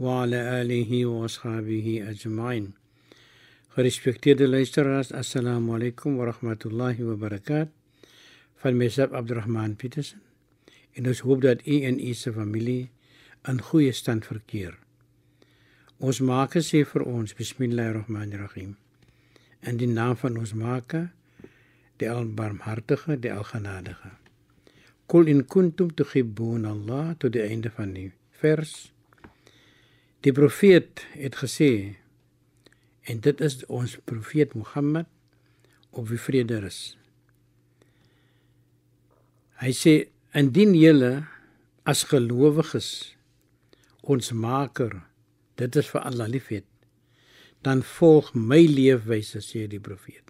وعلى آله وأصحابه أجمعين Gerespekteerde luisteraars, assalamu alaykum wa rahmatullahi wa barakatuh. Van myself Abdurrahman Petersen. En ons hoop dat u en u se familie in goeie stand verkeer. Ons Maker sê vir ons bismillahirrahmanirrahim. In die naam van ons Maker, die Albarmhartige, die Algenadige. Kul in kuntum tuhibbun Allah tot die einde van die vers. Die profeet het gesê en dit is ons profeet Mohammed op wie vrede is. Hy sê indien julle as gelowiges ons maker dit is vir Allah liefhet dan volg my leefwyse sê die profeet.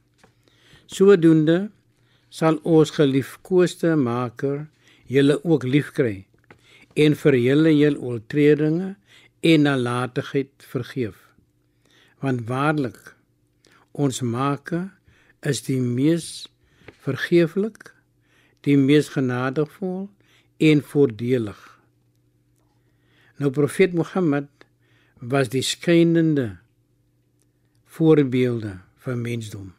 Sodoende sal ons geliefkoeste maker julle ook liefkry en vir julle julle oortredinge en nalatigheid vergeef want waarlik ons maker is die mees vergeeflik, die mees genadigvol en voordelig. Nou profeet Mohammed was die skynende voorbeelde van mensdom.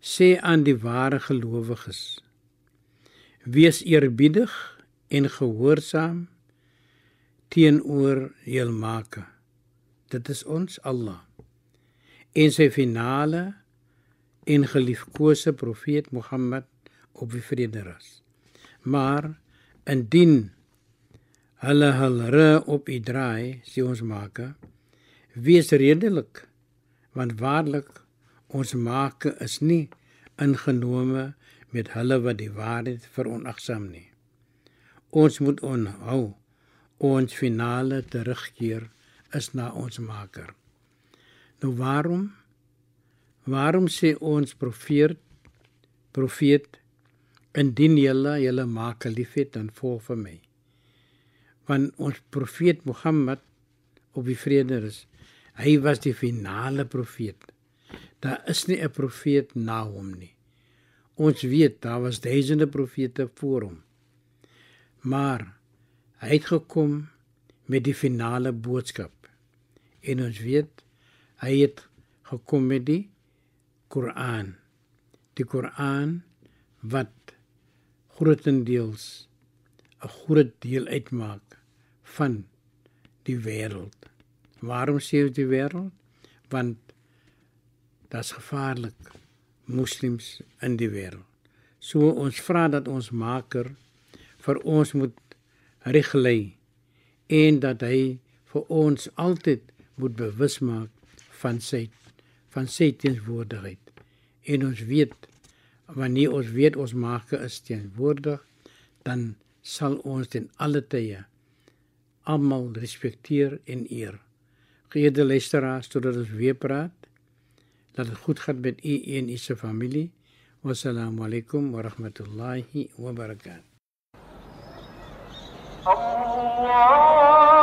Sê aan die ware gelowiges: Wees eerbiedig en gehoorsaam teenoor jul maker. Dit is ons Allah en sy finale en geliefkose profeet Mohammed op wie vrede is. Maar indien hulle hulle op u draai, sê ons maker, wees redelik want waarlik ons maker is nie ingenome met hulle wat die waarheid veronagsaam nie. Ons moet onhou ons finale terugkeer is na ons maker. Nou waarom waarom sê ons profeet profeet indien julle julle maak liefhet dan volg vir my. Want ons profeet Mohammed op die vrede is, hy was die finale profeet. Daar is nie 'n profeet na hom nie. Ons weet daar was duisende profete voor hom. Maar hy het gekom met die finale boodskap. En ons weet hy het gekom met die Koran. Die Koran wat grootendeels 'n groot deel uitmaak van die wêreld. Waarom sê jy die wêreld? Want dit's gevaarlik moslems in die wêreld. So ons vra dat ons Maker vir ons moet reglei en dat hy vir ons altyd moet bewus maak van sy van sy teenwoordigheid. En ons weet wanneer ons weet ons Maker is teenwoordig, dan sal ons ten alle tye almal respekteer en eer. Geëerde luisteraars, totdat ons weer praat, dat dit goed gaan met u en u se familie. Wassalamu alaykum wa rahmatullahi wa barakatuh. الله